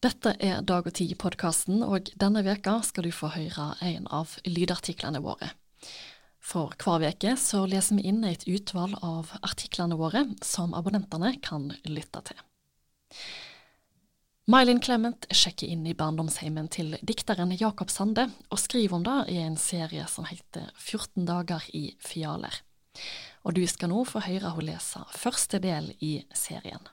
Dette er Dag og Tid-podkasten, og denne veka skal du få høre en av lydartiklene våre. For hver så leser vi inn et utvalg av artiklene våre som abonnentene kan lytte til. Mylin Clement sjekker inn i barndomsheimen til dikteren Jakob Sande, og skriver om det i en serie som heter 14 dager i fialer. Og du skal nå få høre hun lese første del i serien.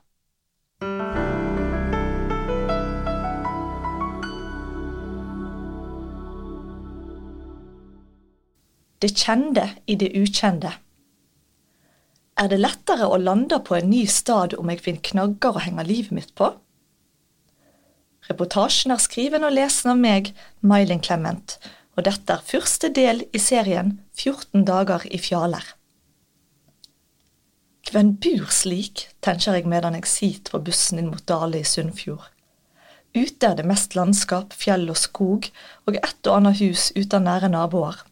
Det kjente i det ukjente. Er det lettere å lande på en ny stad om jeg finner knagger å henge livet mitt på? Reportasjen er skriven og lesen av meg, Mylin Clement, og dette er første del i serien 14 dager i fjaler. Hvem bor slik, tenker jeg medan jeg sitter på bussen inn mot Dale i Sunnfjord. Ute er det mest landskap, fjell og skog, og et og annet hus uten nære naboer.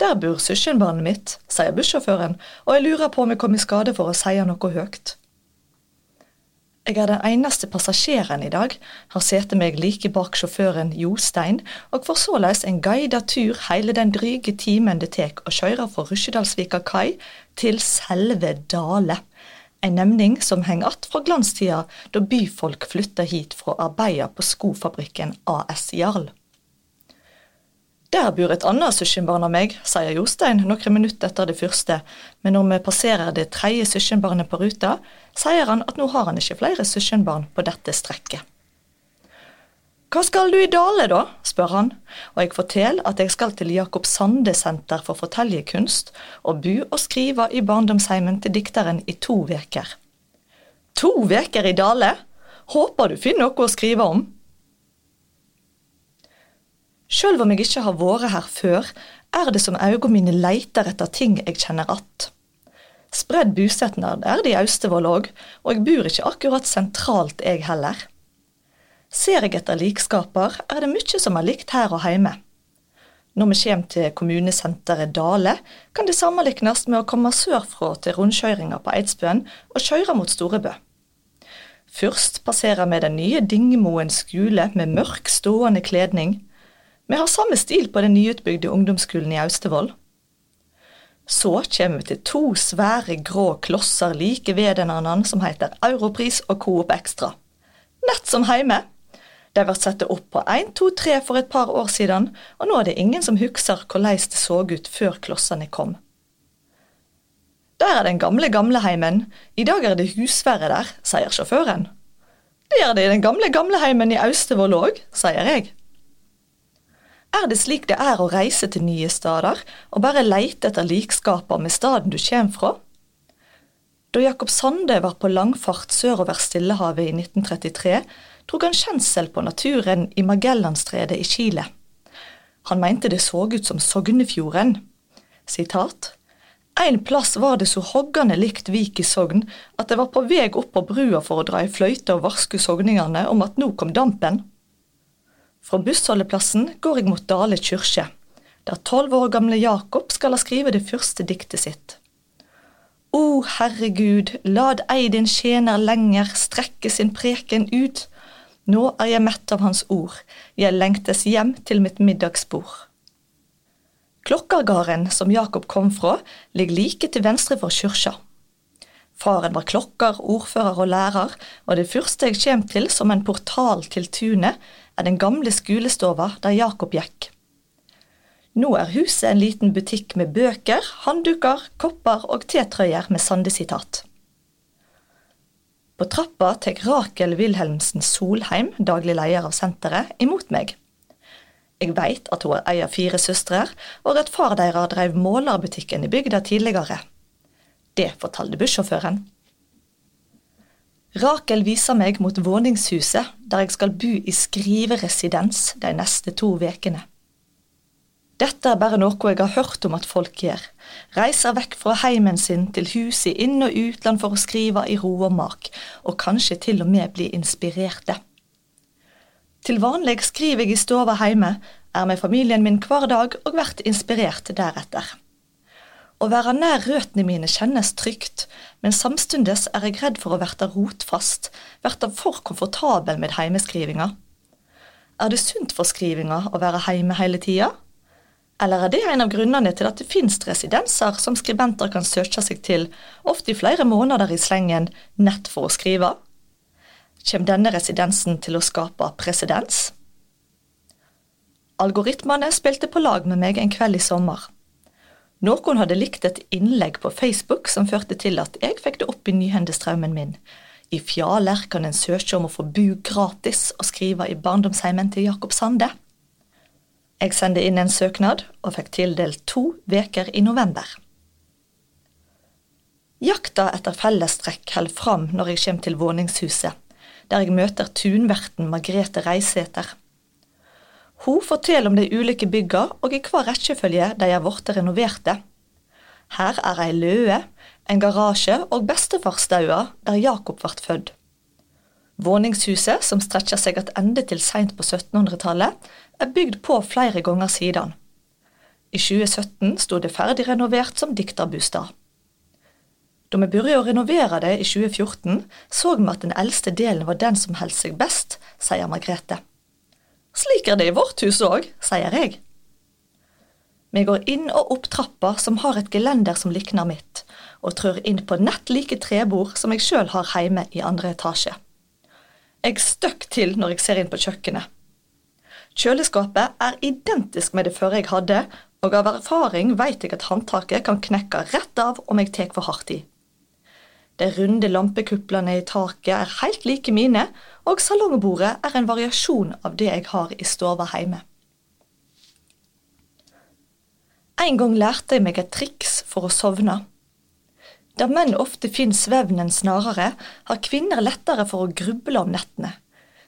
Der bor søskenbarnet mitt, sier bussjåføren, og jeg lurer på om jeg kom i skade for å si noe høyt. Jeg er den eneste passasjeren i dag, har sete meg like bak sjåføren Jostein, og får såleis en guida tur hele den dryge timen det tek å kjøre fra Rusjedalsvika kai til selve Dale. En nemning som henger att fra glanstida da byfolk flytta hit for å arbeide på skofabrikken AS Jarl. Der bor et annet søskenbarn av meg, sier Jostein noen minutter etter det første, men når vi passerer det tredje søskenbarnet på ruta, sier han at nå har han ikke flere søskenbarn på dette strekket. Hva skal du i Dale, da? spør han, og jeg forteller at jeg skal til Jakob Sande senter for fortellerkunst og bo og skrive i barndomsheimen til dikteren i to veker. To veker i Dale? Håper du finner noe å skrive om? Sjøl om jeg ikke har vært her før, er det som øynene mine leiter etter ting jeg kjenner att. Spredd bosetnad er det i Austevoll òg, og jeg bor ikke akkurat sentralt, jeg heller. Ser jeg etter likskaper, er det mye som er likt her og heime. Når vi kommer til kommunesenteret Dale, kan det sammenlignes med å komme sørfra til rundkjøringa på Eidsbøen og kjøre mot Storebø. Først passerer vi den nye Dingemoen skole med mørk, stående kledning. Vi har samme stil på den nyutbygde ungdomsskolen i Austevoll. Så kommer vi til to svære grå klosser like ved den annen som heter Europris og Coop Extra. Nett som heime. De ble satt opp på 1, 2, 3 for et par år siden, og nå er det ingen som husker hvordan det så ut før klossene kom. Der er den gamle gamleheimen, i dag er det husvære der, sier sjåføren. Det er det i den gamle gamleheimen i Austevoll òg, sier jeg. Er det slik det er å reise til nye steder, og bare leite etter likskaper med staden du kommer fra? Da Jakob Sande var på langfart sørover Stillehavet i 1933, drog han kjensel på naturen i Magellanstredet i Chile. Han mente det så ut som Sognefjorden. Sitat. En plass var det så hoggende likt Vik i Sogn at det var på vei opp på brua for å dra i fløyte og varske sogningene om at nå kom dampen. Fra bussholdeplassen går jeg mot Dale kirke, der tolv år gamle Jakob skal ha skrevet det første diktet sitt. O Herregud, lad ei din tjener lenger strekke sin preken ut. Nå er jeg mett av hans ord, jeg lengtes hjem til mitt middagsbord. Klokkergarden som Jakob kom fra, ligger like til venstre for kyrkja. Faren var klokker, ordfører og lærer, og det første jeg kommer til som en portal til tunet, er den gamle skolestova der Jakob gikk. Nå er huset en liten butikk med bøker, håndduker, kopper og tetrøyer med Sande-sitat. På trappa tar Rakel Wilhelmsen Solheim, daglig leder av senteret, imot meg. Jeg veit at hun er ei av fire søstre, og at far deres drev målerbutikken i bygda tidligere. Det fortalte bussjåføren. Rakel viser meg mot våningshuset, der jeg skal bo i skriveresidens de neste to ukene. Dette er bare noe jeg har hørt om at folk gjør. Reiser vekk fra heimen sin til hus i inn- og utland for å skrive i ro og mak, og kanskje til og med bli inspirerte. Til vanlig skriver jeg i stova hjemme, er med familien min hver dag og blir inspirert deretter. Å være nær røttene mine kjennes trygt, men samstundes er jeg redd for å verte rotfast, verte for komfortabel med heimeskrivinga. Er det sunt for skrivinga å være heime hele tida? Eller er det en av grunnene til at det finnes residenser som skribenter kan søke seg til, ofte i flere måneder i slengen, nett for å skrive? Kjem denne residensen til å skape presedens? Algoritmene spilte på lag med meg en kveld i sommer. Noen hadde likt et innlegg på Facebook som førte til at jeg fikk det opp i nyhendestraumen min. I Fjaler kan en søke om å få bu gratis og skrive i barndomsheimen til Jakob Sande. Jeg sendte inn en søknad og fikk tildelt to veker i november. Jakta etter fellestrekk holder fram når jeg kommer til våningshuset, der jeg møter tunverten Margrethe Reisæter. Hun forteller om de ulike bygga og i hva rekkefølge de er blitt renoverte. Her er ei løe, en garasje og bestefarsstaua der Jakob ble født. Våningshuset, som strekker seg attende til seint på 1700-tallet, er bygd på flere ganger siden. I 2017 sto det ferdig renovert som dikterbostad. Da vi begynte å renovere det i 2014, så vi at den eldste delen var den som holdt seg best, sier Margrethe. Slik er det i vårt hus òg, sier jeg. Vi går inn og opp trappa som har et gelender som likner mitt, og trør inn på nett like trebord som jeg sjøl har hjemme i andre etasje. Jeg støkk til når jeg ser inn på kjøkkenet. Kjøleskapet er identisk med det førre jeg hadde, og av erfaring veit jeg at håndtaket kan knekke rett av om jeg tek for hardt i. De runde lampekuplene i taket er helt like mine, og salongbordet er en variasjon av det jeg har i stova hjemme. En gang lærte jeg meg et triks for å sovne. Der menn ofte finner svevnen snarere, har kvinner lettere for å gruble om nettene.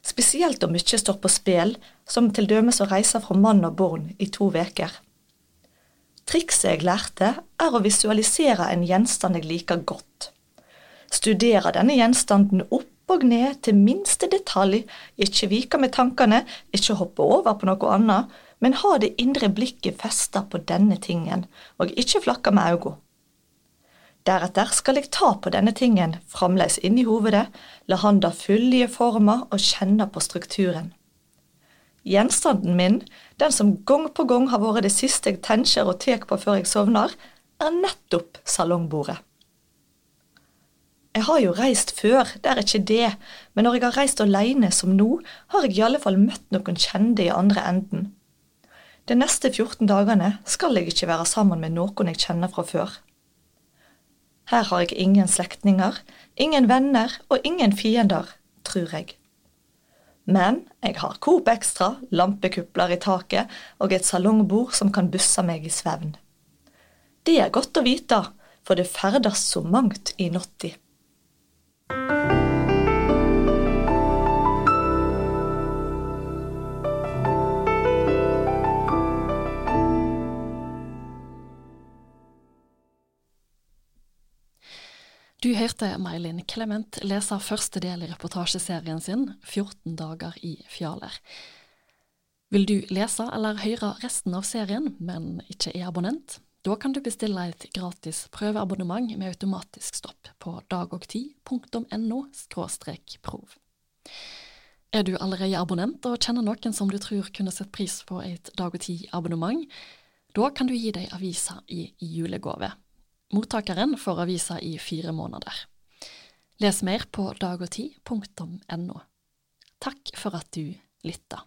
Spesielt om mye står på spill, som til dømes å reise fra mann og barn i to veker. Trikset jeg lærte, er å visualisere en gjenstand jeg liker godt. Studere denne gjenstanden opp og ned til minste detalj, ikke vike med tankene, ikke hoppe over på noe annet, men ha det indre blikket festa på denne tingen, og ikke flakke med øynene. Deretter skal jeg ta på denne tingen fremdeles inn i hovedet, la handa fylle i forma og kjenne på strukturen. Gjenstanden min, den som gang på gang har vært det siste jeg tenker og tar på før jeg sovner, er nettopp salongbordet. Jeg har jo reist før, det er ikke det, men når jeg har reist alene som nå, har jeg i alle fall møtt noen kjente i andre enden. De neste 14 dagene skal jeg ikke være sammen med noen jeg kjenner fra før. Her har jeg ingen slektninger, ingen venner og ingen fiender, tror jeg. Men jeg har Coop Extra, lampekupler i taket og et salongbord som kan busse meg i svevn. Det er godt å vite, for det ferdes så mangt i natta. Du hørte Meilin Clement lese første del i reportasjeserien sin 14 dager i Fjaler. Vil du lese eller høre resten av serien, men ikke er abonnent? Da kan du bestille et gratis prøveabonnement med automatisk stopp på dagogtid.no prov. Er du allerede abonnent og kjenner noen som du tror kunne sett pris på et Dag og Tid-abonnement? Da kan du gi deg avisa i julegave. Mottakeren får avisa i fire måneder. Les mer på dagogtid.no. Takk for at du lytta.